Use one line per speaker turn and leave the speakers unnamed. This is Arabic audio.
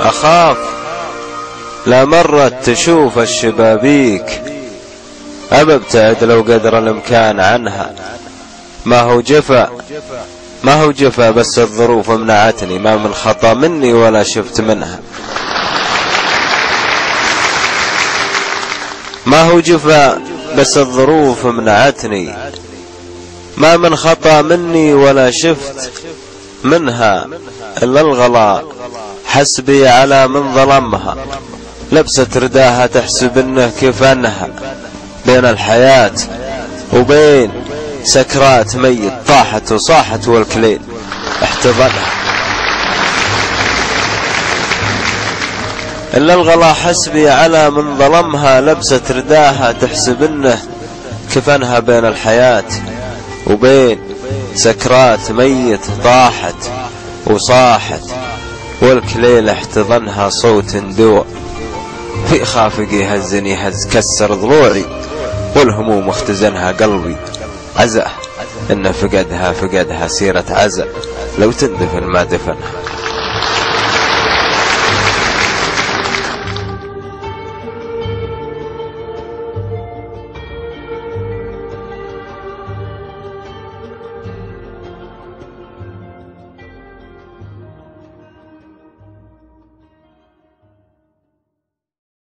أخاف. لا مرت تشوف الشبابيك. أبى ابتعد لو قدر الإمكان عنها؟ ما هو جفا؟ ما هو جفا بس الظروف منعتني ما من خطأ مني ولا شفت منها. ما هو جفا بس الظروف منعتني ما من خطأ مني ولا شفت منها إلا الغلاء. حسبي على من ظلمها. لبست رداها تحسب إنه كفنها بين الحياة وبين سكرات ميت طاحت وصاحت والكليل احتضنها. إلا الغلا حسبي على من ظلمها لبست رداها تحسب إنه كفنها بين الحياة وبين سكرات ميت طاحت وصاحت. والكليل احتضنها صوت دواء في خافق يهزني هز كسر ضلوعي والهموم اختزنها قلبي. عزأ إن فقدها فقدها سيرة عزأ لو تندفن ما دفنها.